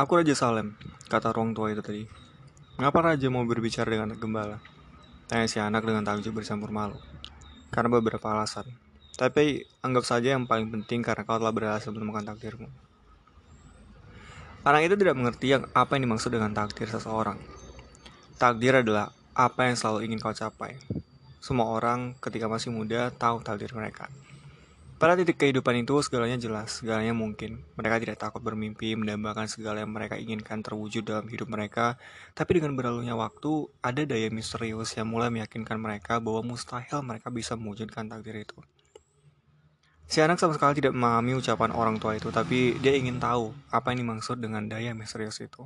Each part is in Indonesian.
Aku Raja Salem, kata ruang tua itu tadi. Mengapa Raja mau berbicara dengan gembala? Tanya si anak dengan takjub bercampur malu. Karena beberapa alasan. Tapi anggap saja yang paling penting karena kau telah berhasil menemukan takdirmu. Anak itu tidak mengerti yang apa yang dimaksud dengan takdir seseorang. Takdir adalah apa yang selalu ingin kau capai. Semua orang ketika masih muda tahu takdir mereka. Pada titik kehidupan itu segalanya jelas, segalanya mungkin. Mereka tidak takut bermimpi, mendambakan segala yang mereka inginkan terwujud dalam hidup mereka. Tapi dengan berlalunya waktu, ada daya misterius yang mulai meyakinkan mereka bahwa mustahil mereka bisa mewujudkan takdir itu. Si anak sama sekali tidak memahami ucapan orang tua itu, tapi dia ingin tahu apa yang dimaksud dengan daya misterius itu.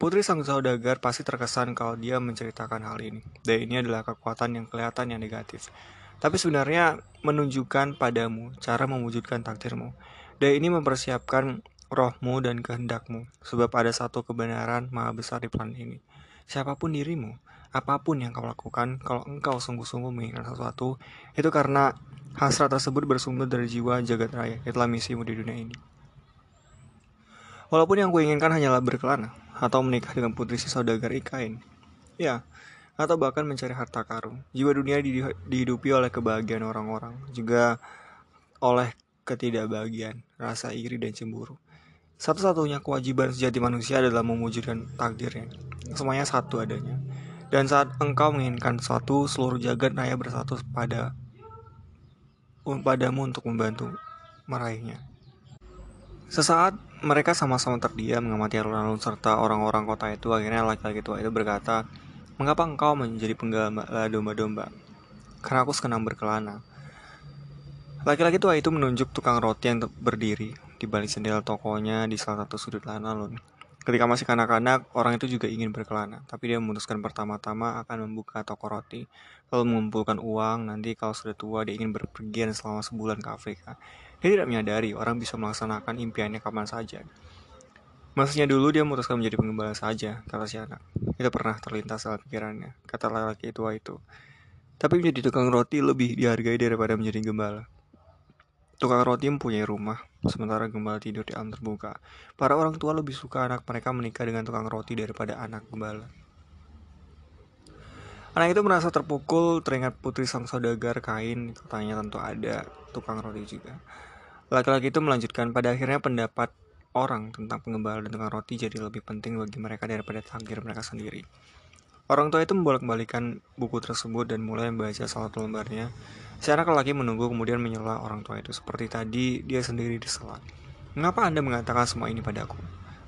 Putri sang saudagar pasti terkesan kalau dia menceritakan hal ini. Dan ini adalah kekuatan yang kelihatan yang negatif tapi sebenarnya menunjukkan padamu cara mewujudkan takdirmu. Dan ini mempersiapkan rohmu dan kehendakmu, sebab ada satu kebenaran maha besar di planet ini. Siapa pun dirimu, apa pun yang kau lakukan, kalau engkau sungguh-sungguh menginginkan sesuatu, itu karena hasrat tersebut bersumber dari jiwa jagat raya. Itulah misimu di dunia ini. Walaupun yang kuinginkan hanyalah berkelana atau menikah dengan putri si saudagar Ikain. Ya, atau bahkan mencari harta karun. Jiwa dunia dihidupi oleh kebahagiaan orang-orang, juga oleh ketidakbahagiaan, rasa iri dan cemburu. Satu-satunya kewajiban sejati manusia adalah mewujudkan takdirnya. Semuanya satu adanya. Dan saat engkau menginginkan sesuatu, seluruh jagat raya bersatu pada padamu untuk membantu meraihnya. Sesaat mereka sama-sama terdiam mengamati alun-alun serta orang-orang kota itu. Akhirnya laki-laki tua itu berkata, Mengapa engkau menjadi penggembala domba-domba? Karena aku senang berkelana. Laki-laki tua itu menunjuk tukang roti yang berdiri di balik jendela tokonya di salah satu sudut alun. Ketika masih kanak-kanak, orang itu juga ingin berkelana, tapi dia memutuskan pertama-tama akan membuka toko roti, lalu mengumpulkan uang, nanti kalau sudah tua dia ingin berpergian selama sebulan ke Afrika. Dia tidak menyadari orang bisa melaksanakan impiannya kapan saja. Maksudnya dulu dia memutuskan menjadi pengembala saja, kata si anak. Itu pernah terlintas dalam pikirannya, kata laki-laki tua itu. Tapi menjadi tukang roti lebih dihargai daripada menjadi gembala. Tukang roti mempunyai rumah, sementara gembala tidur di alam terbuka. Para orang tua lebih suka anak mereka menikah dengan tukang roti daripada anak gembala. Anak itu merasa terpukul, teringat putri sang saudagar kain, katanya tentu ada tukang roti juga. Laki-laki itu melanjutkan, pada akhirnya pendapat orang tentang pengembala dan tukang roti jadi lebih penting bagi mereka daripada takdir mereka sendiri. Orang tua itu membolak-balikan buku tersebut dan mulai membaca salah satu lembarnya. Si anak lelaki menunggu kemudian menyela orang tua itu seperti tadi dia sendiri disela. Mengapa Anda mengatakan semua ini padaku?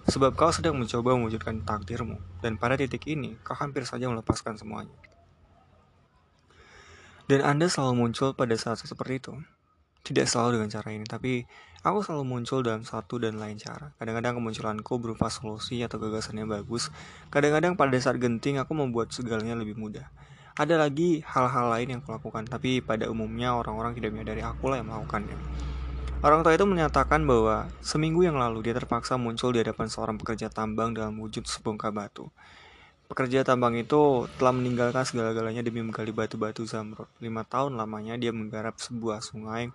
Sebab kau sedang mencoba mewujudkan takdirmu, dan pada titik ini kau hampir saja melepaskan semuanya. Dan Anda selalu muncul pada saat seperti itu. Tidak selalu dengan cara ini, tapi aku selalu muncul dalam satu dan lain cara. Kadang-kadang kemunculanku berupa solusi atau gagasan yang bagus. Kadang-kadang pada saat genting aku membuat segalanya lebih mudah. Ada lagi hal-hal lain yang kulakukan, tapi pada umumnya orang-orang tidak menyadari akulah yang melakukannya. Orang tua itu menyatakan bahwa seminggu yang lalu dia terpaksa muncul di hadapan seorang pekerja tambang dalam wujud sebongkah batu. Pekerja tambang itu telah meninggalkan segala-galanya demi menggali batu-batu zamrud. Lima tahun lamanya dia menggarap sebuah sungai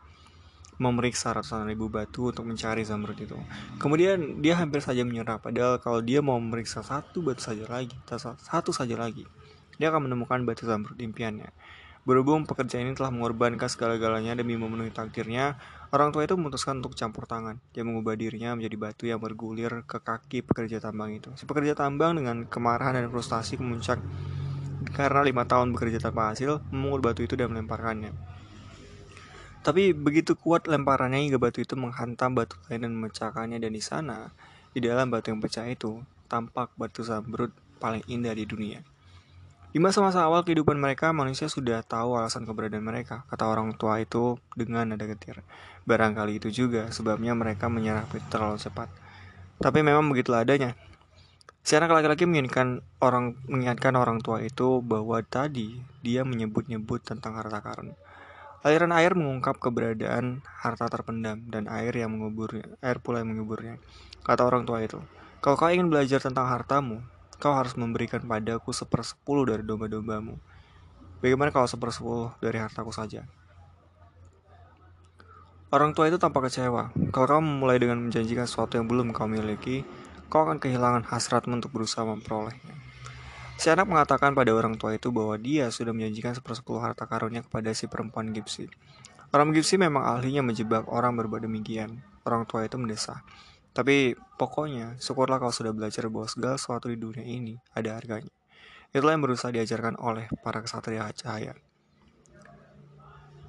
memeriksa ratusan ribu batu untuk mencari zamrud itu. Kemudian dia hampir saja menyerah, padahal kalau dia mau memeriksa satu batu saja lagi, satu saja lagi, dia akan menemukan batu zamrud impiannya. Berhubung pekerjaan ini telah mengorbankan segala-galanya demi memenuhi takdirnya, orang tua itu memutuskan untuk campur tangan. Dia mengubah dirinya menjadi batu yang bergulir ke kaki pekerja tambang itu. Si pekerja tambang dengan kemarahan dan frustasi kemuncak karena lima tahun bekerja tanpa hasil, memungut batu itu dan melemparkannya. Tapi begitu kuat lemparannya hingga batu itu menghantam batu lain dan memecahkannya dan di sana, di dalam batu yang pecah itu, tampak batu zamrud paling indah di dunia. Di masa-masa awal kehidupan mereka, manusia sudah tahu alasan keberadaan mereka, kata orang tua itu dengan nada getir. Barangkali itu juga sebabnya mereka menyerah terlalu cepat. Tapi memang begitulah adanya. Si anak laki-laki mengingatkan orang mengingatkan orang tua itu bahwa tadi dia menyebut-nyebut tentang harta karun. Aliran air mengungkap keberadaan harta terpendam dan air yang menguburnya, air pula yang menguburnya. Kata orang tua itu, kalau kau ingin belajar tentang hartamu, kau harus memberikan padaku sepersepuluh dari domba-dombamu. Bagaimana kalau sepersepuluh dari hartaku saja? Orang tua itu tampak kecewa. Kalau kau memulai dengan menjanjikan sesuatu yang belum kau miliki, kau akan kehilangan hasratmu untuk berusaha memperolehnya. Si anak mengatakan pada orang tua itu bahwa dia sudah menjanjikan sepersepuluh harta karunnya kepada si perempuan Gipsy. Orang Gipsy memang ahlinya menjebak orang berbuat demikian. Orang tua itu mendesah. Tapi pokoknya, syukurlah kau sudah belajar bahwa segala sesuatu di dunia ini ada harganya. Itulah yang berusaha diajarkan oleh para kesatria cahaya.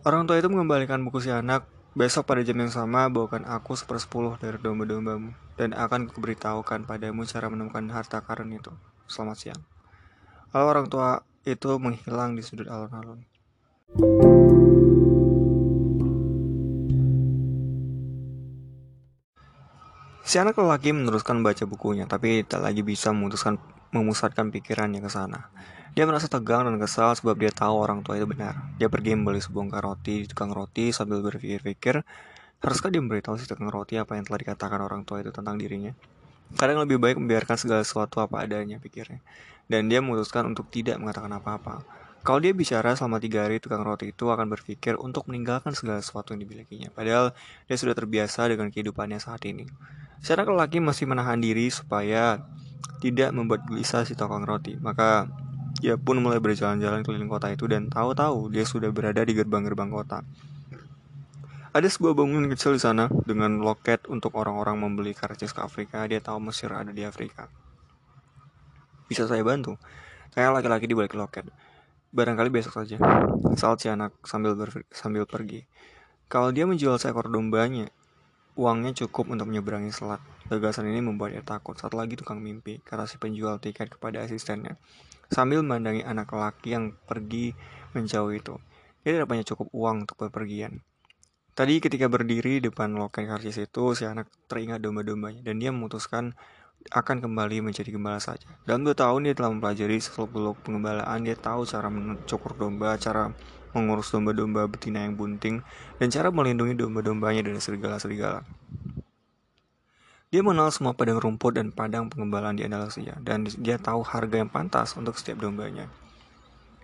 Orang tua itu mengembalikan buku si anak. Besok pada jam yang sama, bawakan aku sepersepuluh dari domba-dombamu, dan akan kuberitahukan padamu cara menemukan harta karun itu. Selamat siang. Lalu orang tua itu menghilang di sudut alun-alun. Si anak lelaki meneruskan membaca bukunya, tapi tak lagi bisa memutuskan memusatkan pikirannya ke sana. Dia merasa tegang dan kesal sebab dia tahu orang tua itu benar. Dia pergi membeli sebongkar roti di tukang roti sambil berpikir-pikir, haruskah dia memberitahu si tukang roti apa yang telah dikatakan orang tua itu tentang dirinya? Kadang lebih baik membiarkan segala sesuatu apa adanya, pikirnya dan dia memutuskan untuk tidak mengatakan apa-apa. Kalau dia bicara selama tiga hari, tukang roti itu akan berpikir untuk meninggalkan segala sesuatu yang dimilikinya. Padahal dia sudah terbiasa dengan kehidupannya saat ini. Secara lelaki masih menahan diri supaya tidak membuat gelisah si tukang roti. Maka dia pun mulai berjalan-jalan keliling kota itu dan tahu-tahu dia sudah berada di gerbang-gerbang kota. Ada sebuah bangunan kecil di sana dengan loket untuk orang-orang membeli karcis ke Afrika. Dia tahu Mesir ada di Afrika. Bisa saya bantu? Saya laki-laki di balik loket. Barangkali besok saja. Saat si anak sambil sambil pergi. Kalau dia menjual seekor dombanya, uangnya cukup untuk menyeberangi selat. Gagasan ini membuat dia takut. Satu lagi tukang mimpi, kata si penjual tiket kepada asistennya. Sambil memandangi anak laki yang pergi menjauh itu. Dia tidak punya cukup uang untuk bepergian. Tadi ketika berdiri di depan loket karcis itu, si anak teringat domba-dombanya dan dia memutuskan akan kembali menjadi gembala saja. Dalam dua tahun dia telah mempelajari seluk-beluk pengembalaan, dia tahu cara mencukur domba, cara mengurus domba-domba betina yang bunting, dan cara melindungi domba-dombanya dari serigala-serigala. Dia mengenal semua padang rumput dan padang pengembalaan di Andalusia, dan dia tahu harga yang pantas untuk setiap dombanya.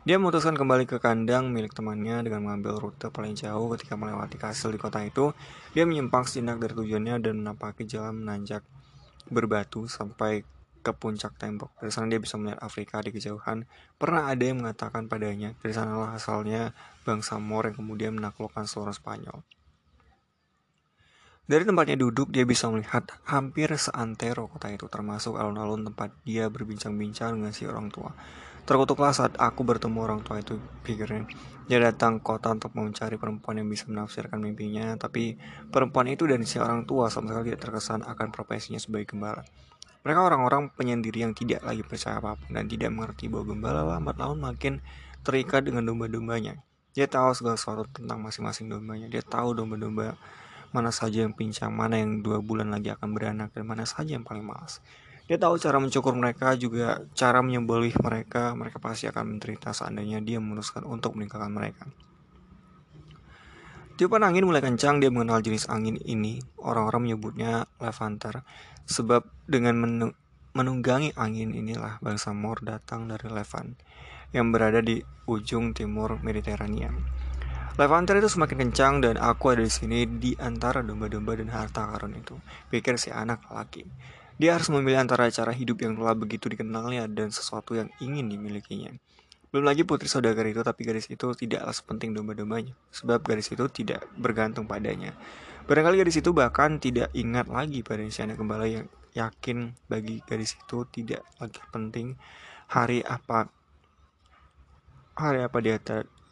Dia memutuskan kembali ke kandang milik temannya dengan mengambil rute paling jauh ketika melewati kastil di kota itu. Dia menyimpang sejenak dari tujuannya dan menapaki jalan menanjak berbatu sampai ke puncak tembok. Dari sana dia bisa melihat Afrika di kejauhan. Pernah ada yang mengatakan padanya, dari sanalah asalnya bangsa Moor yang kemudian menaklukkan seluruh Spanyol. Dari tempatnya duduk, dia bisa melihat hampir seantero kota itu, termasuk alun-alun tempat dia berbincang-bincang dengan si orang tua. Terkutuklah saat aku bertemu orang tua itu, pikirnya. Dia datang kota untuk mencari perempuan yang bisa menafsirkan mimpinya, tapi perempuan itu dan si orang tua sama sekali tidak terkesan akan profesinya sebagai gembala. Mereka orang-orang penyendiri yang tidak lagi percaya apa pun dan tidak mengerti bahwa gembala lambat laun makin terikat dengan domba-dombanya. Dia tahu segala sesuatu tentang masing-masing dombanya. Dia tahu domba-domba mana saja yang pincang, mana yang dua bulan lagi akan beranak, dan mana saja yang paling malas. Dia tahu cara mencukur mereka juga cara menyembelih mereka. Mereka pasti akan menderita seandainya dia memutuskan untuk meninggalkan mereka. Tiupan angin mulai kencang, dia mengenal jenis angin ini. Orang-orang menyebutnya Levanter. Sebab dengan menunggangi angin inilah bangsa Mor datang dari Levant yang berada di ujung timur Mediterania. Levanter itu semakin kencang dan aku ada di sini di antara domba-domba dan harta karun itu. Pikir si anak laki. Dia harus memilih antara cara hidup yang telah begitu dikenalnya dan sesuatu yang ingin dimilikinya. Belum lagi putri saudagar itu, tapi gadis itu tidaklah sepenting domba-dombanya, sebab gadis itu tidak bergantung padanya. Barangkali gadis itu bahkan tidak ingat lagi pada si anak gembala yang yakin bagi gadis itu tidak lagi penting hari apa hari apa dia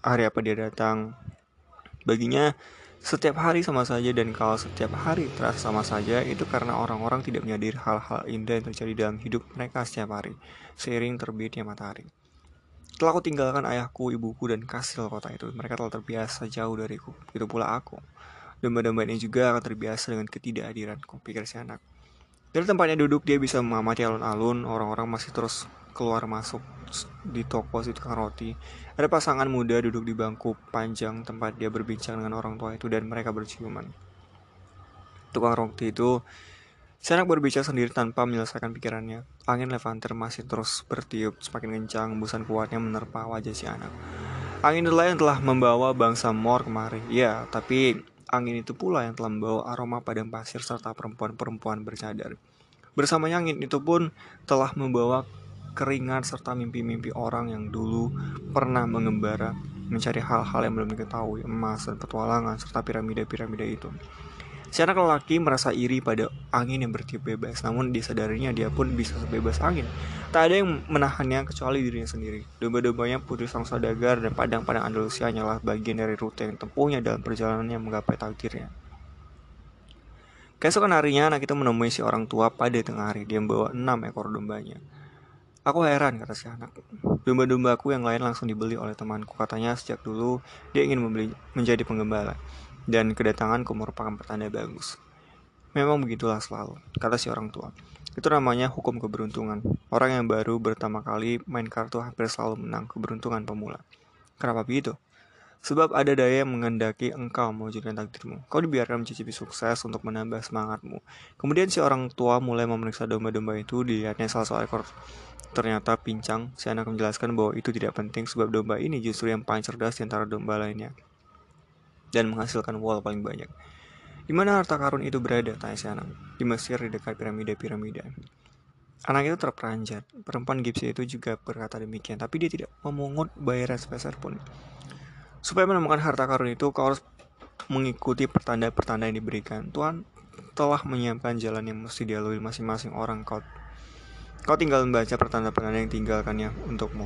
hari apa dia datang baginya setiap hari sama saja dan kalau setiap hari terasa sama saja itu karena orang-orang tidak menyadari hal-hal indah yang terjadi dalam hidup mereka setiap hari, seiring terbitnya matahari. Setelah aku tinggalkan ayahku, ibuku, dan kastil kota itu, mereka telah terbiasa jauh dariku. Itu pula aku. Domba-domba ini juga akan terbiasa dengan ketidakhadiranku, pikir si anak. Dari tempatnya duduk, dia bisa mengamati alun-alun, orang-orang masih terus keluar masuk di toko si tukang roti. Ada pasangan muda duduk di bangku panjang tempat dia berbincang dengan orang tua itu dan mereka berciuman. Tukang roti itu si anak berbicara sendiri tanpa menyelesaikan pikirannya. Angin levanter masih terus bertiup semakin kencang, busan kuatnya menerpa wajah si anak. Angin itulah yang telah membawa bangsa Mor kemari. Ya, tapi angin itu pula yang telah membawa aroma padang pasir serta perempuan-perempuan bercadar. Bersamanya angin itu pun telah membawa keringat serta mimpi-mimpi orang yang dulu pernah mengembara mencari hal-hal yang belum diketahui, emas dan petualangan serta piramida-piramida itu. Si anak lelaki merasa iri pada angin yang bertiup bebas, namun disadarinya dia pun bisa sebebas angin. Tak ada yang menahannya kecuali dirinya sendiri. Domba-dombanya putri sang saudagar dan padang-padang Andalusia hanyalah bagian dari rute yang tempuhnya dalam perjalanannya menggapai takdirnya. Keesokan harinya anak itu menemui si orang tua pada tengah hari. Dia membawa enam ekor dombanya. Aku heran, kata si anak. Domba-dombaku yang lain langsung dibeli oleh temanku. Katanya sejak dulu dia ingin membeli, menjadi penggembala dan kedatanganku merupakan pertanda bagus. Memang begitulah selalu, kata si orang tua. Itu namanya hukum keberuntungan. Orang yang baru pertama kali main kartu hampir selalu menang keberuntungan pemula. Kenapa begitu? Sebab ada daya yang mengendaki engkau mewujudkan takdirmu. Kau dibiarkan mencicipi sukses untuk menambah semangatmu. Kemudian si orang tua mulai memeriksa domba-domba itu, dilihatnya salah satu ekor ternyata pincang. Si anak menjelaskan bahwa itu tidak penting sebab domba ini justru yang paling cerdas di antara domba lainnya dan menghasilkan wall paling banyak. Di mana harta karun itu berada? Tanya si anak. Di Mesir di dekat piramida-piramida. Anak itu terperanjat. Perempuan Gipsi itu juga berkata demikian, tapi dia tidak memungut bayaran sebesar pun. Supaya menemukan harta karun itu, kau harus mengikuti pertanda-pertanda yang diberikan. Tuhan telah menyiapkan jalan yang mesti dilalui masing-masing orang. Kau, kau tinggal membaca pertanda-pertanda yang tinggalkannya untukmu.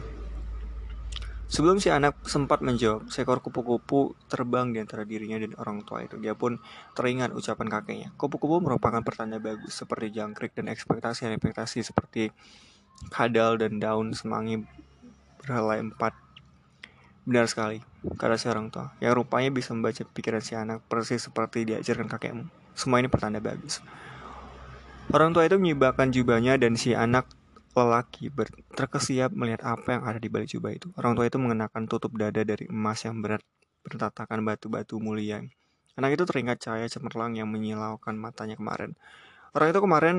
Sebelum si anak sempat menjawab, seekor kupu-kupu terbang di antara dirinya dan orang tua itu. Dia pun teringat ucapan kakeknya. Kupu-kupu merupakan pertanda bagus seperti jangkrik dan ekspektasi-ekspektasi seperti kadal dan daun semangi berhelai empat. Benar sekali, kata si orang tua, yang rupanya bisa membaca pikiran si anak persis seperti diajarkan kakekmu. Semua ini pertanda bagus. Orang tua itu menyibakkan jubahnya dan si anak lelaki terkesiap melihat apa yang ada di balik jubah itu. Orang tua itu mengenakan tutup dada dari emas yang berat bertatakan batu-batu mulia. Anak itu teringat cahaya cemerlang yang menyilaukan matanya kemarin. Orang itu kemarin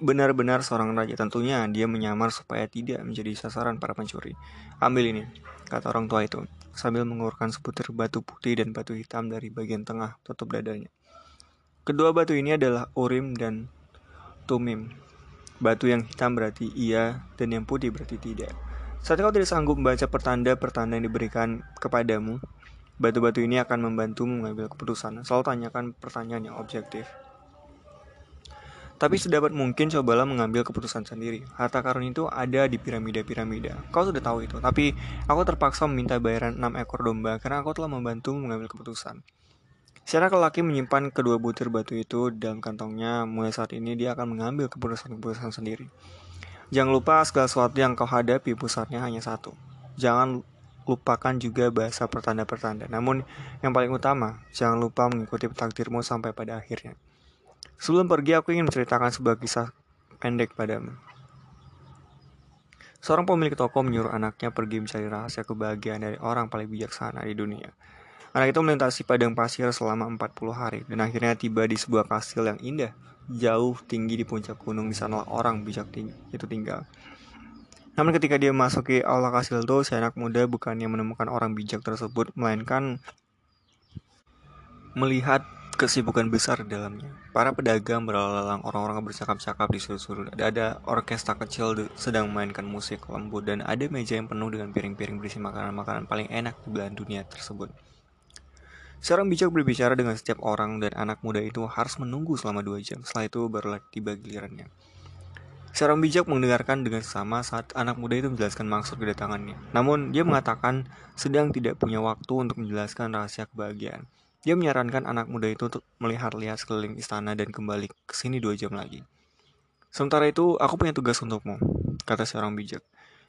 benar-benar seorang raja. Tentunya dia menyamar supaya tidak menjadi sasaran para pencuri. Ambil ini, kata orang tua itu, sambil mengurungkan sebutir batu putih dan batu hitam dari bagian tengah tutup dadanya. Kedua batu ini adalah Urim dan Tumim. Batu yang hitam berarti iya dan yang putih berarti tidak. Saat kau tidak sanggup membaca pertanda-pertanda yang diberikan kepadamu, batu-batu ini akan membantumu mengambil keputusan. Selalu tanyakan pertanyaan yang objektif. Tapi sedapat mungkin cobalah mengambil keputusan sendiri. Harta karun itu ada di piramida-piramida. Kau sudah tahu itu, tapi aku terpaksa meminta bayaran 6 ekor domba karena aku telah membantu mengambil keputusan. Anak lelaki menyimpan kedua butir batu itu dalam kantongnya. Mulai saat ini dia akan mengambil keputusan-keputusan sendiri. Jangan lupa segala sesuatu yang kau hadapi pusatnya hanya satu. Jangan lupakan juga bahasa pertanda-pertanda. Namun yang paling utama, jangan lupa mengikuti takdirmu sampai pada akhirnya. Sebelum pergi, aku ingin menceritakan sebuah kisah pendek padamu. Seorang pemilik toko menyuruh anaknya pergi mencari rahasia kebahagiaan dari orang paling bijaksana di dunia. Anak itu melintasi padang pasir selama 40 hari dan akhirnya tiba di sebuah kastil yang indah, jauh tinggi di puncak gunung di sana orang bijak tinggi, itu tinggal. Namun ketika dia memasuki aula kastil itu, si anak muda bukannya menemukan orang bijak tersebut, melainkan melihat kesibukan besar di dalamnya. Para pedagang berlalang orang-orang bercakap-cakap di seluruh Ada, ada orkestra kecil sedang memainkan musik lembut dan ada meja yang penuh dengan piring-piring berisi makanan-makanan paling enak di belahan dunia tersebut. Seorang bijak berbicara dengan setiap orang dan anak muda itu harus menunggu selama dua jam. Setelah itu barulah tiba gilirannya. Seorang bijak mendengarkan dengan sama saat anak muda itu menjelaskan maksud kedatangannya. Namun, dia mengatakan sedang tidak punya waktu untuk menjelaskan rahasia kebahagiaan. Dia menyarankan anak muda itu untuk melihat-lihat sekeliling istana dan kembali ke sini dua jam lagi. Sementara itu, aku punya tugas untukmu, kata seorang bijak.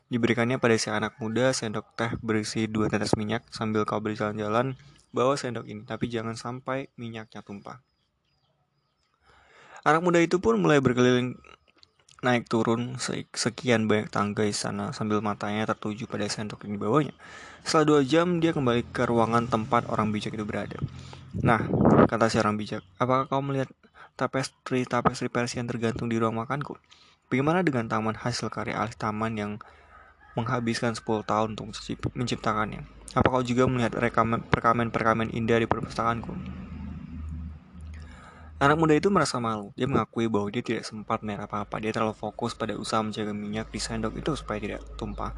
Diberikannya pada si anak muda sendok teh berisi dua tetes minyak sambil kau berjalan-jalan Bawa sendok ini, tapi jangan sampai minyaknya tumpah. Anak muda itu pun mulai berkeliling naik turun sekian banyak tangga di sana sambil matanya tertuju pada sendok yang dibawanya. Setelah dua jam, dia kembali ke ruangan tempat orang bijak itu berada. Nah, kata si orang bijak, apakah kau melihat tapestri-tapestri Persia yang tergantung di ruang makanku? Bagaimana dengan taman hasil karya ahli taman yang menghabiskan 10 tahun untuk menciptakannya? Apa kau juga melihat perkamen-perkamen indah di perpustakaanku? Anak muda itu merasa malu. Dia mengakui bahwa dia tidak sempat melihat apa-apa. Dia terlalu fokus pada usaha menjaga minyak di sendok itu supaya tidak tumpah.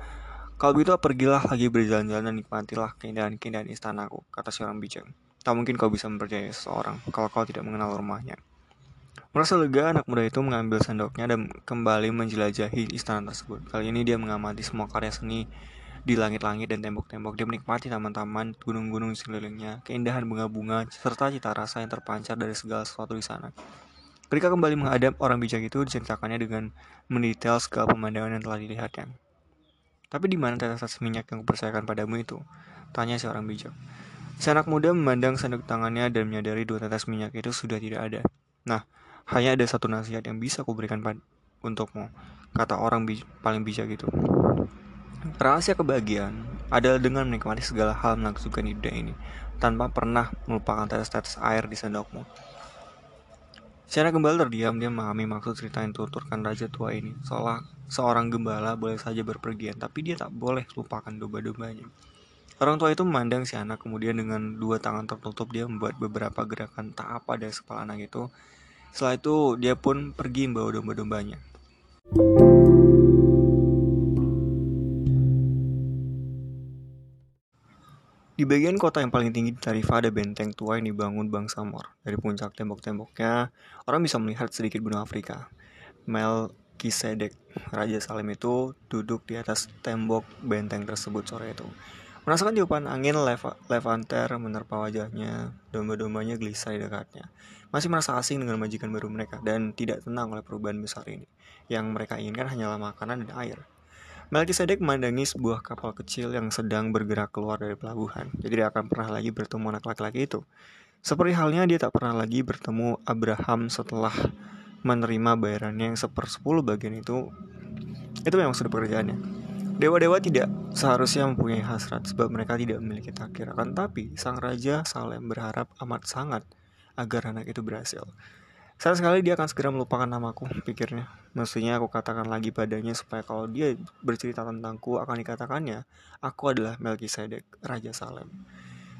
Kalau begitu pergilah lagi berjalan-jalan dan nikmatilah keindahan-keindahan istanaku, kata si orang bijak. Tak mungkin kau bisa mempercayai seseorang kalau kau tidak mengenal rumahnya. Merasa lega, anak muda itu mengambil sendoknya dan kembali menjelajahi istana tersebut. Kali ini dia mengamati semua karya seni di langit-langit dan tembok-tembok. Dia menikmati taman-taman, gunung-gunung sekelilingnya, keindahan bunga-bunga, serta cita rasa yang terpancar dari segala sesuatu di sana. Ketika kembali menghadap orang bijak itu, diceritakannya dengan mendetail segala pemandangan yang telah dilihatnya. Tapi di mana tetes minyak yang kupercayakan padamu itu? Tanya si orang bijak. Si anak muda memandang sendok tangannya dan menyadari dua tetes minyak itu sudah tidak ada. Nah, hanya ada satu nasihat yang bisa kuberikan untukmu, kata orang bij paling bijak itu. Rahasia kebahagiaan adalah dengan menikmati segala hal menakjubkan di dunia ini, tanpa pernah melupakan tetes-tetes air di sendokmu. Secara gembala terdiam, dia memahami maksud cerita yang tuturkan raja tua ini. Seolah seorang gembala boleh saja berpergian, tapi dia tak boleh lupakan domba-dombanya. Orang tua itu memandang si anak, kemudian dengan dua tangan tertutup dia membuat beberapa gerakan tak apa dari kepala anak itu. Setelah itu, dia pun pergi membawa domba-dombanya. Di bagian kota yang paling tinggi di Tarifa ada benteng tua yang dibangun bangsa Mor. Dari puncak tembok-temboknya, orang bisa melihat sedikit benua Afrika. Melkisedek, Raja Salim itu duduk di atas tembok benteng tersebut sore itu. Merasakan tiupan angin lev levanter menerpa wajahnya, domba-dombanya gelisah di dekatnya. Masih merasa asing dengan majikan baru mereka dan tidak tenang oleh perubahan besar ini. Yang mereka inginkan hanyalah makanan dan air. Melkisedek memandangi sebuah kapal kecil yang sedang bergerak keluar dari pelabuhan. Dia akan pernah lagi bertemu anak laki-laki itu. Seperti halnya dia tak pernah lagi bertemu Abraham setelah menerima bayarannya yang sepersepuluh bagian itu. Itu memang sudah pekerjaannya. Dewa-dewa tidak seharusnya mempunyai hasrat sebab mereka tidak memiliki takdir. Akan tapi sang raja Salem berharap amat sangat agar anak itu berhasil. Saat sekali dia akan segera melupakan namaku, pikirnya. Mestinya aku katakan lagi padanya supaya kalau dia bercerita tentangku akan dikatakannya, aku adalah Melkisedek, Raja Salem.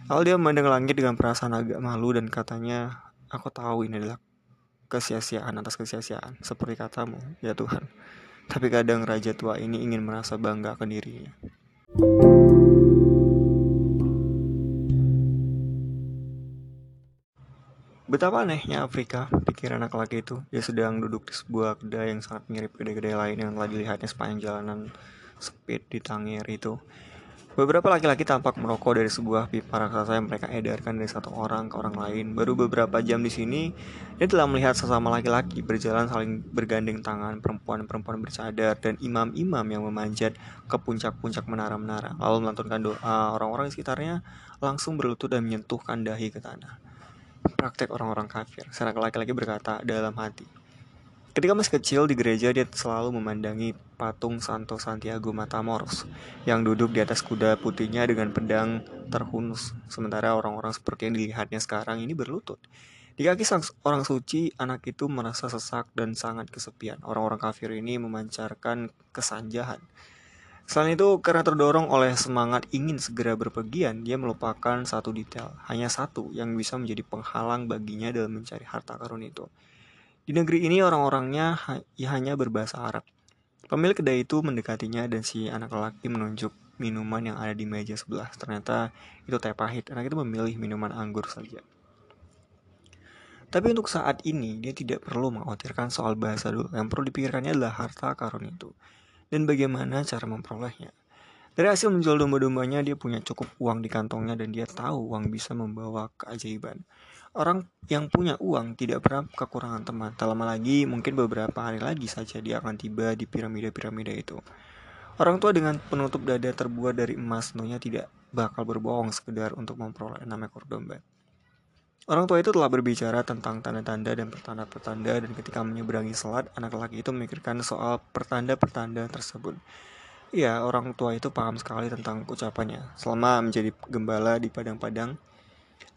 Lalu dia memandang langit dengan perasaan agak malu dan katanya, aku tahu ini adalah kesia-siaan atas kesia-siaan, seperti katamu, ya Tuhan. Tapi kadang raja tua ini ingin merasa bangga akan dirinya. Betapa anehnya Afrika, pikir anak laki itu. Dia sedang duduk di sebuah kedai yang sangat mirip kedai-kedai lain yang telah dilihatnya sepanjang jalanan speed di Tangir itu. Beberapa laki-laki tampak merokok dari sebuah pipa raksasa yang mereka edarkan dari satu orang ke orang lain. Baru beberapa jam di sini, dia telah melihat sesama laki-laki berjalan saling bergandeng tangan, perempuan-perempuan bercadar, dan imam-imam yang memanjat ke puncak-puncak menara-menara. Lalu melantunkan doa, orang-orang di sekitarnya langsung berlutut dan menyentuhkan dahi ke tanah praktek orang-orang kafir. Seorang laki-laki berkata dalam hati. Ketika masih kecil di gereja, dia selalu memandangi patung Santo Santiago Matamoros yang duduk di atas kuda putihnya dengan pedang terhunus. Sementara orang-orang seperti yang dilihatnya sekarang ini berlutut. Di kaki sang orang suci, anak itu merasa sesak dan sangat kesepian. Orang-orang kafir ini memancarkan kesanjahan. Selain itu, karena terdorong oleh semangat ingin segera berpergian, dia melupakan satu detail, hanya satu yang bisa menjadi penghalang baginya dalam mencari harta karun itu. Di negeri ini orang-orangnya ya hanya berbahasa Arab. Pemilik kedai itu mendekatinya dan si anak lelaki menunjuk minuman yang ada di meja sebelah. Ternyata itu teh pahit. Anak itu memilih minuman anggur saja. Tapi untuk saat ini, dia tidak perlu mengkhawatirkan soal bahasa dulu. Yang perlu dipikirkannya adalah harta karun itu dan bagaimana cara memperolehnya. Dari hasil menjual domba-dombanya, dia punya cukup uang di kantongnya dan dia tahu uang bisa membawa keajaiban. Orang yang punya uang tidak pernah kekurangan teman. Tak lama lagi, mungkin beberapa hari lagi saja dia akan tiba di piramida-piramida itu. Orang tua dengan penutup dada terbuat dari emas tentunya tidak bakal berbohong sekedar untuk memperoleh enam ekor domba. Orang tua itu telah berbicara tentang tanda-tanda dan pertanda-pertanda dan ketika menyeberangi selat, anak laki itu memikirkan soal pertanda-pertanda tersebut. Ya, orang tua itu paham sekali tentang ucapannya. Selama menjadi gembala di padang-padang,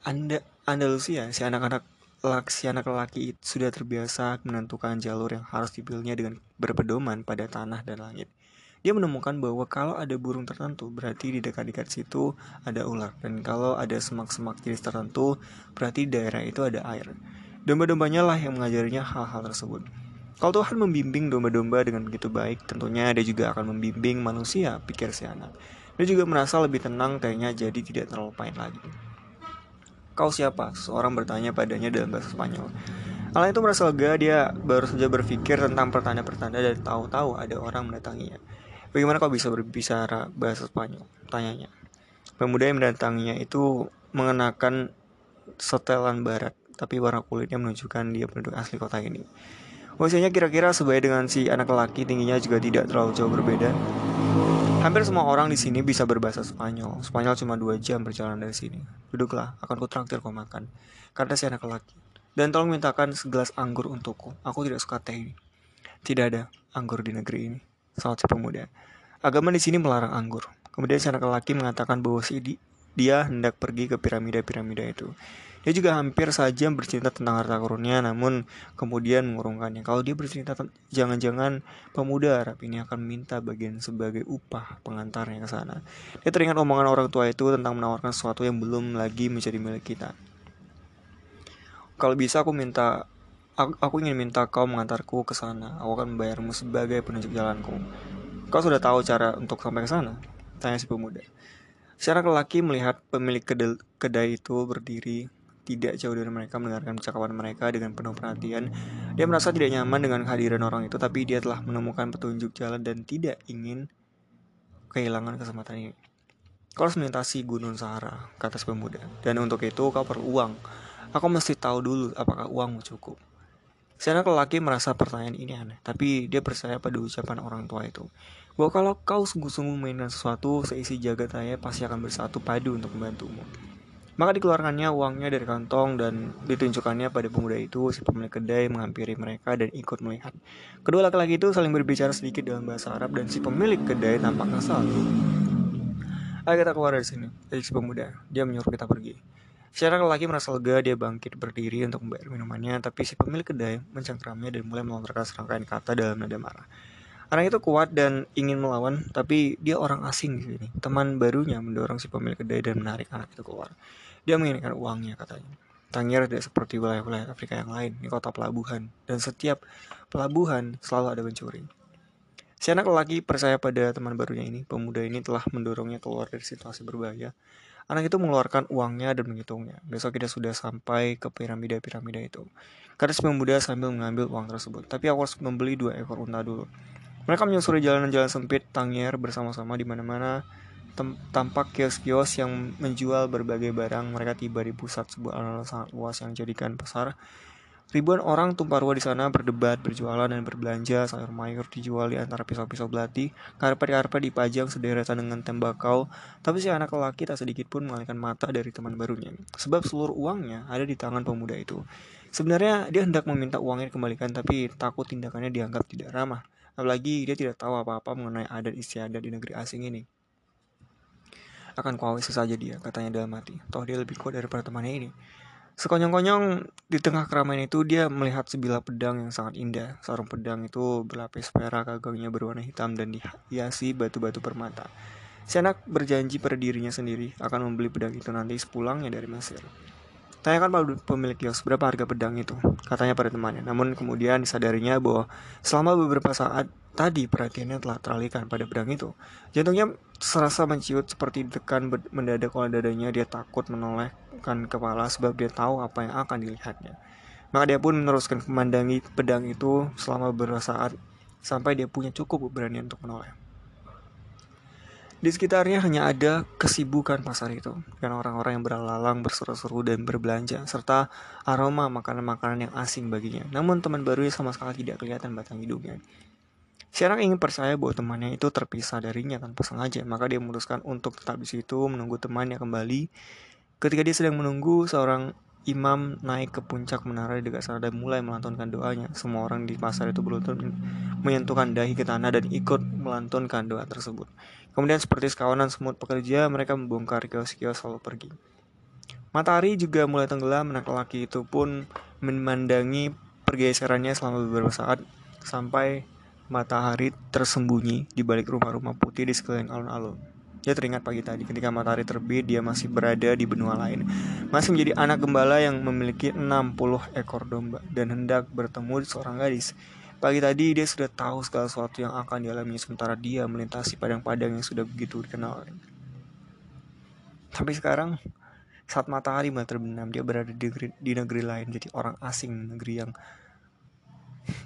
Anda Andalusia, si anak-anak si anak laki itu sudah terbiasa menentukan jalur yang harus dipilihnya dengan berpedoman pada tanah dan langit. Dia menemukan bahwa kalau ada burung tertentu, berarti di dekat-dekat situ ada ular. Dan kalau ada semak-semak jenis tertentu, berarti daerah itu ada air. Domba-dombanya lah yang mengajarinya hal-hal tersebut. Kalau Tuhan membimbing domba-domba dengan begitu baik, tentunya dia juga akan membimbing manusia, pikir si anak. Dia juga merasa lebih tenang kayaknya jadi tidak terlalu pahit lagi. Kau siapa? Seorang bertanya padanya dalam bahasa Spanyol. Alan itu merasa lega, dia baru saja berpikir tentang pertanda-pertanda dan tahu-tahu ada orang mendatanginya. Bagaimana kau bisa berbicara bahasa Spanyol? Tanyanya. Pemuda yang mendatanginya itu mengenakan setelan barat tapi warna kulitnya menunjukkan dia penduduk asli kota ini. Usianya kira-kira sebaya dengan si anak lelaki, tingginya juga tidak terlalu jauh berbeda. Hampir semua orang di sini bisa berbahasa Spanyol. Spanyol cuma dua jam perjalanan dari sini. Duduklah, akan ku traktir kau makan. Kata si anak lelaki. Dan tolong mintakan segelas anggur untukku. Aku tidak suka teh ini. Tidak ada anggur di negeri ini. Saat si pemuda. Agama di sini melarang anggur. Kemudian si anak lelaki mengatakan bahwa si dia hendak pergi ke piramida-piramida itu. Dia juga hampir saja bercerita tentang harta karunnya, namun kemudian mengurungkannya. Kalau dia bercerita jangan-jangan pemuda Arab ini akan minta bagian sebagai upah pengantarnya ke sana. Dia teringat omongan orang tua itu tentang menawarkan sesuatu yang belum lagi menjadi milik kita. Kalau bisa aku minta aku, aku ingin minta kau mengantarku ke sana. Aku akan membayarmu sebagai penunjuk jalanku. Kau sudah tahu cara untuk sampai ke sana? Tanya si pemuda. Secara lelaki melihat pemilik kedai itu berdiri tidak jauh dari mereka mendengarkan percakapan mereka dengan penuh perhatian. Dia merasa tidak nyaman dengan kehadiran orang itu, tapi dia telah menemukan petunjuk jalan dan tidak ingin kehilangan kesempatan ini. Kau harus melintasi gunung Sahara, kata si pemuda. Dan untuk itu kau perlu uang. Aku mesti tahu dulu apakah uangmu cukup. Si anak lelaki merasa pertanyaan ini aneh, tapi dia percaya pada ucapan orang tua itu. Bahwa kalau kau sungguh-sungguh mainkan sesuatu, seisi jagat raya pasti akan bersatu padu untuk membantumu. Maka dikeluarkannya uangnya dari kantong dan ditunjukkannya pada pemuda itu. Si pemilik kedai menghampiri mereka dan ikut melihat. Kedua laki-laki itu saling berbicara sedikit dalam bahasa Arab dan si pemilik kedai tampak kesal. Ayo kita keluar dari sini, si pemuda. Dia menyuruh kita pergi. Secara laki merasa lega, dia bangkit berdiri untuk membayar minumannya, tapi si pemilik kedai mencengkramnya dan mulai melontarkan serangkaian kata dalam nada marah. Anak itu kuat dan ingin melawan, tapi dia orang asing di sini. Teman barunya mendorong si pemilik kedai dan menarik anak itu keluar. Dia menginginkan uangnya katanya. Tangier tidak seperti wilayah-wilayah Afrika yang lain, ini kota pelabuhan, dan setiap pelabuhan selalu ada pencuri. Si anak lelaki percaya pada teman barunya ini, pemuda ini telah mendorongnya keluar dari situasi berbahaya. Anak itu mengeluarkan uangnya dan menghitungnya. Besok kita sudah sampai ke piramida-piramida itu. Kata si pemuda sambil mengambil uang tersebut. Tapi aku harus membeli dua ekor unta dulu. Mereka menyusuri jalan-jalan sempit Tangier bersama-sama di mana-mana tampak kios-kios yang menjual berbagai barang. Mereka tiba di pusat sebuah alun sangat luas yang jadikan pasar. Ribuan orang tumpah ruah di sana berdebat, berjualan, dan berbelanja. Sayur mayur dijual di antara pisau-pisau belati. Karpet-karpet dipajang sederetan dengan tembakau. Tapi si anak lelaki tak sedikit pun mengalihkan mata dari teman barunya. Sebab seluruh uangnya ada di tangan pemuda itu. Sebenarnya dia hendak meminta uangnya dikembalikan, tapi takut tindakannya dianggap tidak ramah. Apalagi dia tidak tahu apa-apa mengenai adat istiadat di negeri asing ini. Akan kuawasi saja dia, katanya dalam hati. Toh dia lebih kuat daripada temannya ini. Sekonyong-konyong di tengah keramaian itu dia melihat sebilah pedang yang sangat indah. Sarung pedang itu berlapis perak, gagangnya berwarna hitam dan dihiasi batu-batu permata. Si anak berjanji pada dirinya sendiri akan membeli pedang itu nanti sepulangnya dari Mesir. Tanyakan pada pemilik kios berapa harga pedang itu, katanya pada temannya. Namun kemudian disadarinya bahwa selama beberapa saat Tadi perhatiannya telah teralihkan pada pedang itu. Jantungnya serasa menciut seperti ditekan mendadak oleh dadanya. Dia takut menolehkan kepala sebab dia tahu apa yang akan dilihatnya. Maka dia pun meneruskan memandangi pedang itu selama beberapa saat sampai dia punya cukup keberanian untuk menoleh. Di sekitarnya hanya ada kesibukan pasar itu, dan orang-orang yang berlalang berseru-seru dan berbelanja, serta aroma makanan-makanan yang asing baginya. Namun teman barunya sama sekali tidak kelihatan batang hidungnya. Anak ingin percaya bahwa temannya itu terpisah darinya tanpa sengaja, maka dia memutuskan untuk tetap di situ menunggu temannya kembali. Ketika dia sedang menunggu, seorang imam naik ke puncak menara di dekat sana dan mulai melantunkan doanya. Semua orang di pasar itu beruntun menyentuhkan dahi ke tanah dan ikut melantunkan doa tersebut. Kemudian seperti sekawanan semut pekerja, mereka membongkar kios-kios lalu pergi. Matahari juga mulai tenggelam, anak laki itu pun memandangi pergeserannya selama beberapa saat sampai matahari tersembunyi di balik rumah-rumah putih di sekeliling alun-alun. Dia teringat pagi tadi ketika matahari terbit dia masih berada di benua lain. Masih menjadi anak gembala yang memiliki 60 ekor domba dan hendak bertemu seorang gadis. Pagi tadi dia sudah tahu segala sesuatu yang akan dialami sementara dia melintasi padang-padang yang sudah begitu dikenal. Tapi sekarang saat matahari mulai terbenam dia berada di negeri, di negeri lain jadi orang asing negeri yang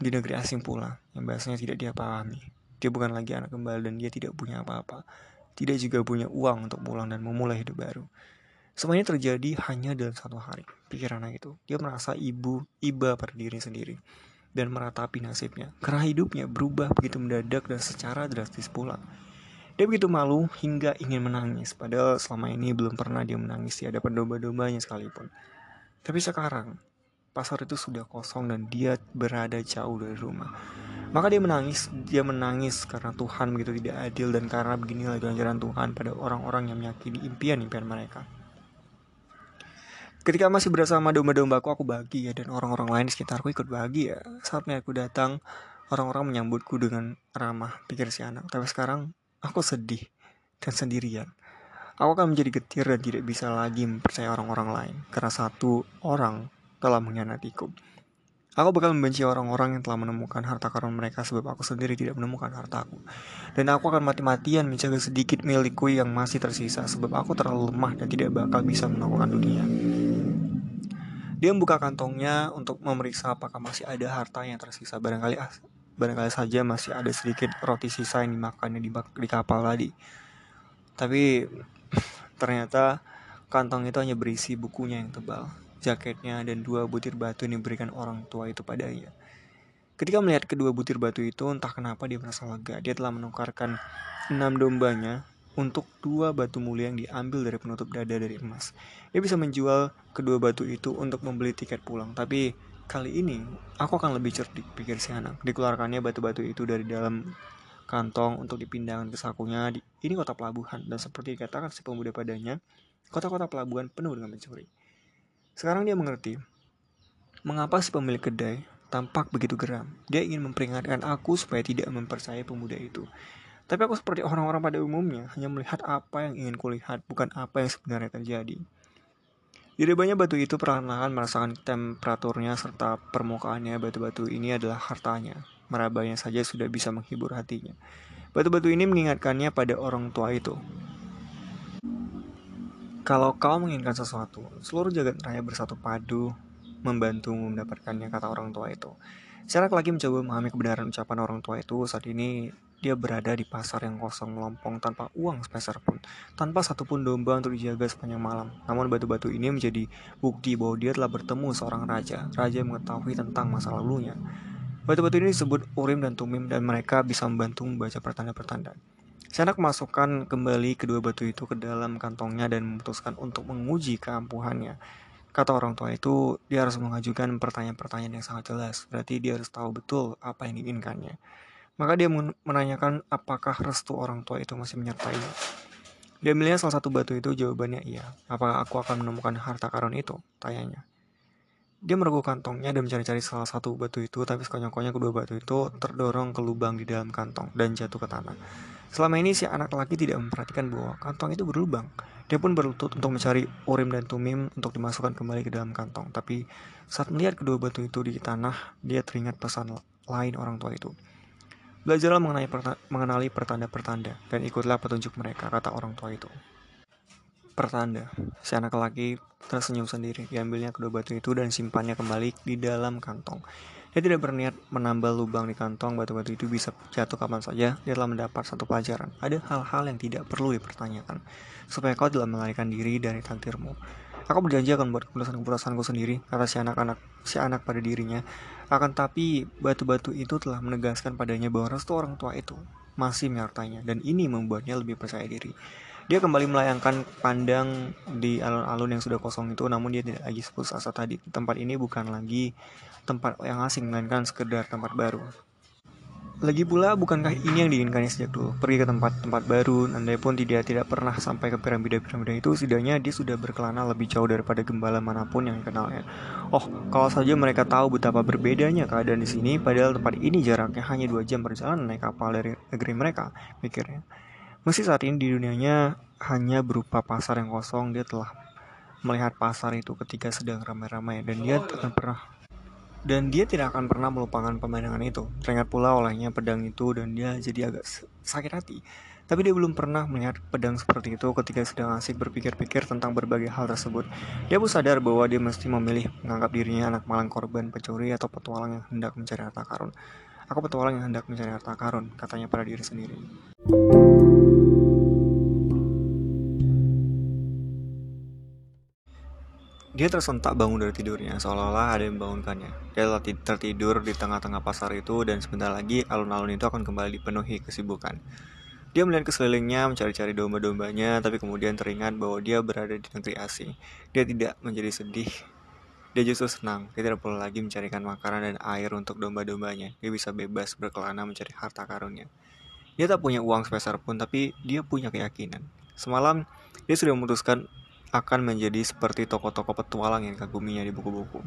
di negeri asing pula yang bahasanya tidak dia pahami. Dia bukan lagi anak gembala dan dia tidak punya apa-apa tidak juga punya uang untuk pulang dan memulai hidup baru. Semuanya terjadi hanya dalam satu hari. Pikiran itu, dia merasa ibu, iba pada diri sendiri dan meratapi nasibnya. Karena hidupnya berubah begitu mendadak dan secara drastis pula. Dia begitu malu hingga ingin menangis, padahal selama ini belum pernah dia menangis di hadapan domba-dombanya sekalipun. Tapi sekarang, pasar itu sudah kosong dan dia berada jauh dari rumah. Maka dia menangis, dia menangis karena Tuhan begitu tidak adil dan karena beginilah ganjaran Tuhan pada orang-orang yang meyakini impian-impian mereka. Ketika masih bersama domba-dombaku aku bahagia dan orang-orang lain di sekitarku ikut bahagia. Saatnya aku datang, orang-orang menyambutku dengan ramah, pikir si anak. Tapi sekarang aku sedih dan sendirian. Aku akan menjadi getir dan tidak bisa lagi mempercayai orang-orang lain karena satu orang telah mengkhianatiku. Aku bakal membenci orang-orang yang telah menemukan harta karun mereka sebab aku sendiri tidak menemukan hartaku. Dan aku akan mati-matian menjaga sedikit milikku yang masih tersisa sebab aku terlalu lemah dan tidak bakal bisa menemukan dunia. Dia membuka kantongnya untuk memeriksa apakah masih ada harta yang tersisa. Barangkali barangkali saja masih ada sedikit roti sisa yang dimakannya di, di kapal tadi. Tapi ternyata kantong itu hanya berisi bukunya yang tebal jaketnya, dan dua butir batu yang diberikan orang tua itu padanya. Ketika melihat kedua butir batu itu, entah kenapa dia merasa lega. Dia telah menukarkan enam dombanya untuk dua batu mulia yang diambil dari penutup dada dari emas. Dia bisa menjual kedua batu itu untuk membeli tiket pulang. Tapi kali ini aku akan lebih cerdik, pikir si anak. Dikeluarkannya batu-batu itu dari dalam kantong untuk dipindahkan ke sakunya. Ini kota pelabuhan dan seperti dikatakan si pemuda padanya, kota-kota pelabuhan penuh dengan pencuri. Sekarang dia mengerti mengapa si pemilik kedai tampak begitu geram. Dia ingin memperingatkan aku supaya tidak mempercayai pemuda itu. Tapi aku seperti orang-orang pada umumnya, hanya melihat apa yang ingin kulihat, bukan apa yang sebenarnya terjadi. Di banyak batu itu perlahan-lahan merasakan temperaturnya serta permukaannya batu-batu ini adalah hartanya. Merabanya saja sudah bisa menghibur hatinya. Batu-batu ini mengingatkannya pada orang tua itu. Kalau kau menginginkan sesuatu, seluruh jagat raya bersatu padu membantu mendapatkannya, kata orang tua itu. Secara lagi mencoba memahami kebenaran ucapan orang tua itu, saat ini dia berada di pasar yang kosong melompong tanpa uang sepeser pun, tanpa satupun domba untuk dijaga sepanjang malam. Namun batu-batu ini menjadi bukti bahwa dia telah bertemu seorang raja, raja mengetahui tentang masa lalunya. Batu-batu ini disebut Urim dan Tumim dan mereka bisa membantu membaca pertanda-pertanda. Sanak masukkan kembali kedua batu itu ke dalam kantongnya dan memutuskan untuk menguji keampuhannya. Kata orang tua itu, dia harus mengajukan pertanyaan-pertanyaan yang sangat jelas. Berarti dia harus tahu betul apa yang diinginkannya. Maka dia menanyakan apakah restu orang tua itu masih menyertainya. Dia melihat salah satu batu itu jawabannya iya. Apakah aku akan menemukan harta karun itu? Tanyanya. Dia merogoh kantongnya dan mencari-cari salah satu batu itu, tapi sekonyong-konyong kedua batu itu terdorong ke lubang di dalam kantong dan jatuh ke tanah. Selama ini si anak laki tidak memperhatikan bahwa kantong itu berlubang. Dia pun berlutut untuk mencari urim dan tumim untuk dimasukkan kembali ke dalam kantong. Tapi saat melihat kedua batu itu di tanah, dia teringat pesan lain orang tua itu. Belajarlah mengenali pertanda-pertanda dan ikutlah petunjuk mereka, kata orang tua itu. Pertanda, si anak laki tersenyum sendiri. Diambilnya kedua batu itu dan simpannya kembali di dalam kantong. Dia tidak berniat menambal lubang di kantong batu-batu itu bisa jatuh kapan saja. Dia telah mendapat satu pelajaran. Ada hal-hal yang tidak perlu dipertanyakan. Supaya kau telah melarikan diri dari takdirmu. Aku berjanji akan membuat keputusan-keputusanku sendiri, kata si anak-anak si anak pada dirinya. Akan tapi batu-batu itu telah menegaskan padanya bahwa restu orang tua itu masih menyertainya dan ini membuatnya lebih percaya diri. Dia kembali melayangkan pandang di alun-alun yang sudah kosong itu, namun dia tidak lagi seputus asa tadi. Tempat ini bukan lagi tempat yang asing melainkan sekedar tempat baru. Lagi pula, bukankah ini yang diinginkannya sejak dulu? Pergi ke tempat-tempat baru, andai pun tidak tidak pernah sampai ke piramida-piramida itu, setidaknya dia sudah berkelana lebih jauh daripada gembala mana pun yang dikenalnya. Oh, kalau saja mereka tahu betapa berbedanya keadaan di sini, padahal tempat ini jaraknya hanya dua jam perjalanan naik kapal dari negeri mereka, pikirnya. Meski saat ini di dunianya hanya berupa pasar yang kosong, dia telah melihat pasar itu ketika sedang ramai-ramai dan dia akan pernah dan dia tidak akan pernah melupakan pemandangan itu. Teringat pula olehnya pedang itu dan dia jadi agak sakit hati. Tapi dia belum pernah melihat pedang seperti itu ketika sedang asik berpikir-pikir tentang berbagai hal tersebut. Dia pun sadar bahwa dia mesti memilih menganggap dirinya anak malang korban pencuri atau petualang yang hendak mencari harta karun. Aku petualang yang hendak mencari harta karun, katanya pada diri sendiri. Dia tersentak bangun dari tidurnya, seolah-olah ada yang membangunkannya. Dia tertidur di tengah-tengah pasar itu, dan sebentar lagi alun-alun itu akan kembali dipenuhi kesibukan. Dia melihat ke sekelilingnya mencari-cari domba-dombanya, tapi kemudian teringat bahwa dia berada di negeri asing. Dia tidak menjadi sedih. Dia justru senang. Dia tidak perlu lagi mencarikan makanan dan air untuk domba-dombanya. Dia bisa bebas berkelana mencari harta karunnya. Dia tak punya uang sebesar pun, tapi dia punya keyakinan. Semalam, dia sudah memutuskan akan menjadi seperti tokoh-tokoh petualang yang dikaguminya di buku-buku.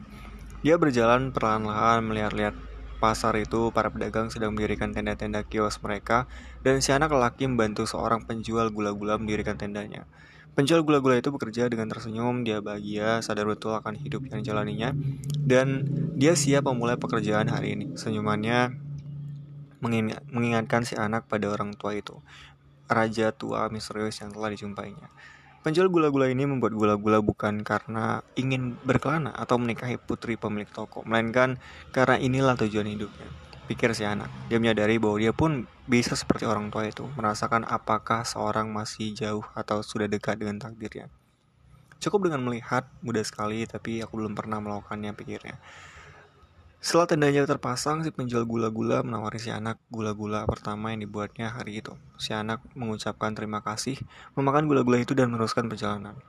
Dia berjalan perlahan-lahan melihat-lihat pasar itu, para pedagang sedang mendirikan tenda-tenda kios mereka, dan si anak lelaki membantu seorang penjual gula-gula mendirikan tendanya. Penjual gula-gula itu bekerja dengan tersenyum, dia bahagia, sadar betul akan hidup yang dijalaninya, dan dia siap memulai pekerjaan hari ini. Senyumannya mengingatkan si anak pada orang tua itu, raja tua misterius yang telah dijumpainya. Penjual gula-gula ini membuat gula-gula bukan karena ingin berkelana atau menikahi putri pemilik toko, melainkan karena inilah tujuan hidupnya. Pikir si anak. Dia menyadari bahwa dia pun bisa seperti orang tua itu, merasakan apakah seorang masih jauh atau sudah dekat dengan takdirnya. Cukup dengan melihat, mudah sekali, tapi aku belum pernah melakukannya, pikirnya. Setelah tendanya terpasang, si penjual gula-gula menawari si anak gula-gula pertama yang dibuatnya hari itu. Si anak mengucapkan terima kasih, memakan gula-gula itu dan meneruskan perjalanan.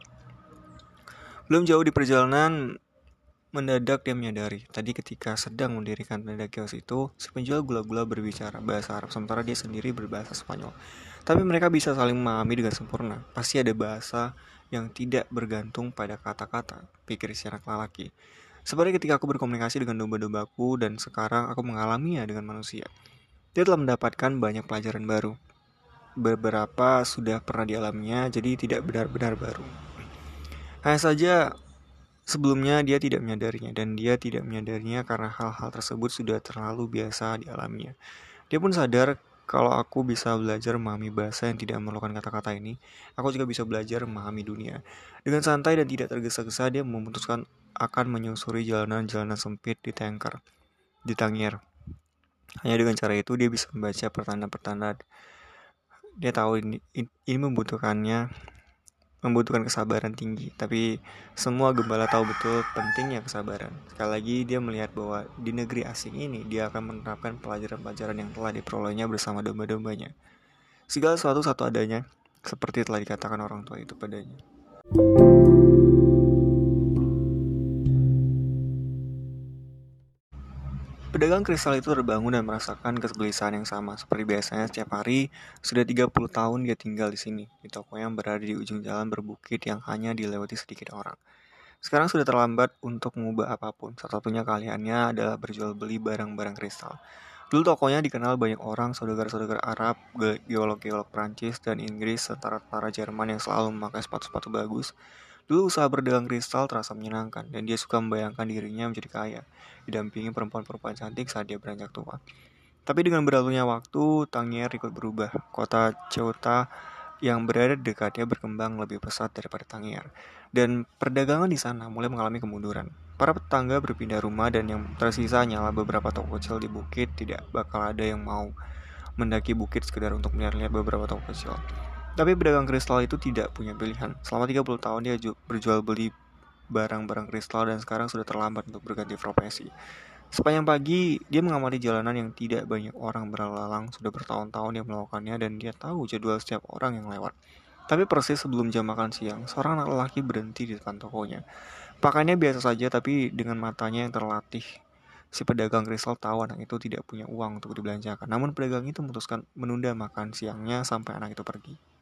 Belum jauh di perjalanan, mendadak dia menyadari, tadi ketika sedang mendirikan tenda kios itu, si penjual gula-gula berbicara bahasa Arab, sementara dia sendiri berbahasa Spanyol. Tapi mereka bisa saling memahami dengan sempurna. Pasti ada bahasa yang tidak bergantung pada kata-kata, pikir si anak lelaki. Seperti ketika aku berkomunikasi dengan domba-dombaku dan sekarang aku mengalaminya dengan manusia. Dia telah mendapatkan banyak pelajaran baru. Beberapa sudah pernah dialaminya, jadi tidak benar-benar baru. Hanya saja sebelumnya dia tidak menyadarinya dan dia tidak menyadarinya karena hal-hal tersebut sudah terlalu biasa dialaminya. Dia pun sadar kalau aku bisa belajar memahami bahasa yang tidak memerlukan kata-kata ini, aku juga bisa belajar memahami dunia. Dengan santai dan tidak tergesa-gesa, dia memutuskan akan menyusuri jalanan-jalanan sempit di tanker, di Tangier. Hanya dengan cara itu dia bisa membaca pertanda-pertanda. Dia tahu ini, ini membutuhkannya membutuhkan kesabaran tinggi, tapi semua gembala tahu betul pentingnya kesabaran. Sekali lagi dia melihat bahwa di negeri asing ini dia akan menerapkan pelajaran-pelajaran yang telah diperolehnya bersama domba-dombanya. Segala sesuatu satu adanya, seperti telah dikatakan orang tua itu padanya. Pedagang kristal itu terbangun dan merasakan kegelisahan yang sama. Seperti biasanya setiap hari, sudah 30 tahun dia tinggal di sini, di toko yang berada di ujung jalan berbukit yang hanya dilewati sedikit orang. Sekarang sudah terlambat untuk mengubah apa pun. Satu-satunya kaliannya adalah berjual beli barang-barang kristal. Dulu tokonya dikenal banyak orang, saudagar-saudagar Arab, geolog-geolog Prancis dan Inggris, serta tentara Jerman yang selalu memakai sepatu-sepatu bagus. Dulu usaha berdagang kristal terasa menyenangkan, dan dia suka membayangkan dirinya menjadi kaya, didampingi perempuan-perempuan cantik saat dia beranjak tua. Tapi dengan berlalunya waktu, Tangier ikut berubah. Kota Ceuta yang berada dekatnya berkembang lebih pesat daripada Tangier. Dan perdagangan di sana mulai mengalami kemunduran. Para tetangga berpindah rumah dan yang tersisa hanyalah beberapa toko kecil di bukit tidak bakal ada yang mau mendaki bukit sekedar untuk melihat-lihat beberapa toko kecil. Tapi pedagang kristal itu tidak punya pilihan. Selama 30 tahun dia berjual beli barang-barang kristal dan sekarang sudah terlambat untuk berganti profesi. Sepanjang pagi, dia mengamati jalanan yang tidak banyak orang berlalang. Sudah bertahun-tahun dia melakukannya dan dia tahu jadwal setiap orang yang lewat. Tapi persis sebelum jam makan siang, seorang anak lelaki berhenti di depan tokonya. Pakainya biasa saja tapi dengan matanya yang terlatih. Si pedagang kristal tahu anak itu tidak punya uang untuk dibelanjakan. Namun pedagang itu memutuskan menunda makan siangnya sampai anak itu pergi.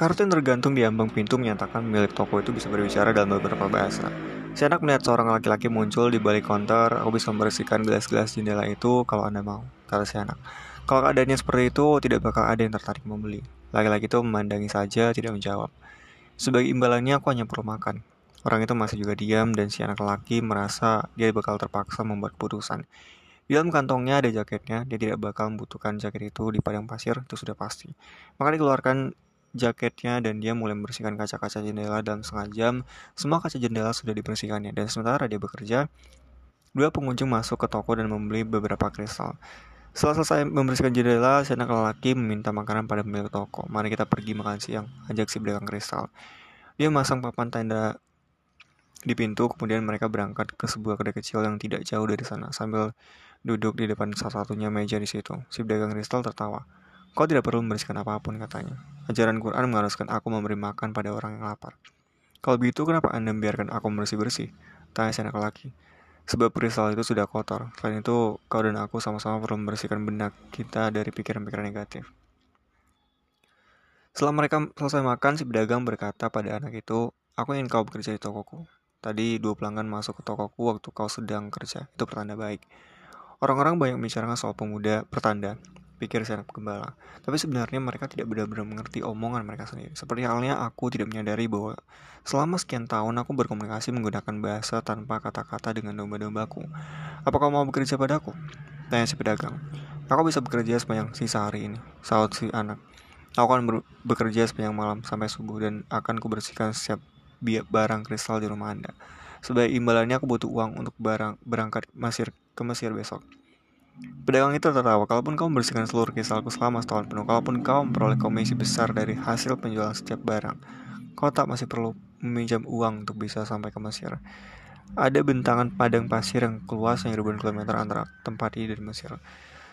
Kartu yang tergantung di ambang pintu menyatakan milik toko itu bisa berbicara dalam beberapa bahasa. Si anak melihat seorang laki-laki muncul di balik konter. Aku bisa membersihkan gelas-gelas jendela itu kalau anda mau, kata si anak. Kalau keadaannya seperti itu, tidak bakal ada yang tertarik membeli. Laki-laki itu memandangi saja, tidak menjawab. Sebagai imbalannya, aku hanya perlu makan. Orang itu masih juga diam dan si anak laki merasa dia bakal terpaksa membuat keputusan. Di dalam kantongnya ada jaketnya, dia tidak bakal membutuhkan jaket itu di padang pasir, itu sudah pasti. Maka dikeluarkan jaketnya dan dia mulai membersihkan kaca-kaca jendela dalam setengah jam. Semua kaca jendela sudah dibersihkannya dan sementara dia bekerja, dua pengunjung masuk ke toko dan membeli beberapa kristal. Setelah selesai membersihkan jendela, si anak lelaki meminta makanan pada pemilik toko. Mari kita pergi makan siang, ajak si belakang kristal. Dia masang papan tenda di pintu, kemudian mereka berangkat ke sebuah kedai kecil yang tidak jauh dari sana sambil duduk di depan salah satunya meja di situ. Si pedagang kristal tertawa. Kau tidak perlu membersihkan apa pun, katanya. Ajaran Quran mengharuskan aku memberi makan pada orang yang lapar. Kalau begitu, kenapa Anda membiarkan aku bersih-bersih? Tanya si anak laki. Sebab kristal itu sudah kotor. Selain itu, kau dan aku sama-sama perlu membersihkan benak kita dari pikiran-pikiran negatif. Setelah mereka selesai makan, si pedagang berkata pada anak itu, Aku ingin kau bekerja di tokoku. Tadi dua pelanggan masuk ke tokoku waktu kau sedang kerja. Itu pertanda baik. Orang-orang banyak membicarakan soal pemuda pertanda pikir anak gembala. Tapi sebenarnya mereka tidak benar-benar mengerti omongan mereka sendiri. Seperti halnya aku tidak menyadari bahwa selama sekian tahun aku berkomunikasi menggunakan bahasa tanpa kata-kata dengan domba-dombaku. Apakah mau bekerja padaku? Tanya si pedagang. Aku bisa bekerja sepanjang sisa hari ini, saut si anak. Aku akan bekerja sepanjang malam sampai subuh dan akan kubersihkan setiap barang kristal di rumah Anda. Sebagai imbalannya aku butuh uang untuk barang berangkat Mesir ke Mesir besok. Pedagang itu tertawa, kalaupun kau membersihkan seluruh kristalku selama setahun penuh, kalaupun kau memperoleh komisi besar dari hasil penjualan setiap barang, kau tak masih perlu meminjam uang untuk bisa sampai ke Mesir. Ada bentangan padang pasir yang luasnya ribuan kilometer antara tempat ini dan Mesir.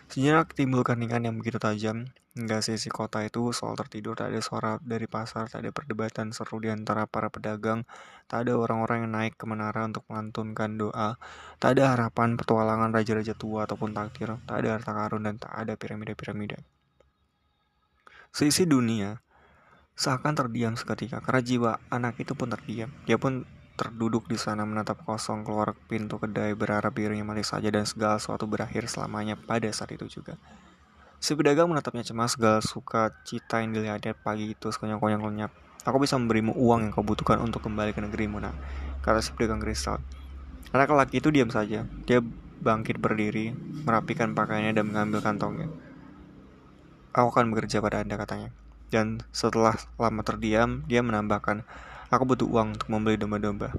Sejenak timbul keningan yang begitu tajam, hingga sisi kota itu soal tertidur, tak ada suara dari pasar, tak ada perdebatan seru di antara para pedagang, tak ada orang-orang yang naik ke menara untuk melantunkan doa, tak ada harapan petualangan raja-raja tua ataupun takdir, tak ada harta karun dan tak ada piramida-piramida. Sisi dunia seakan terdiam seketika, karena jiwa anak itu pun terdiam. Dia pun terduduk di sana menatap kosong keluar pintu kedai berharap dirinya mati saja dan segala sesuatu berakhir selamanya pada saat itu juga. Si pedagang menatapnya cemas segala suka cita yang dilihatnya pagi itu sekonyong-konyong lenyap. Aku bisa memberimu uang yang kau butuhkan untuk kembali ke negerimu, nak, kata si pedagang kristal. Anak laki itu diam saja. Dia bangkit berdiri, merapikan pakaiannya dan mengambil kantongnya. Aku akan bekerja pada Anda, katanya. Dan setelah lama terdiam, dia menambahkan, Aku butuh uang untuk membeli domba-domba.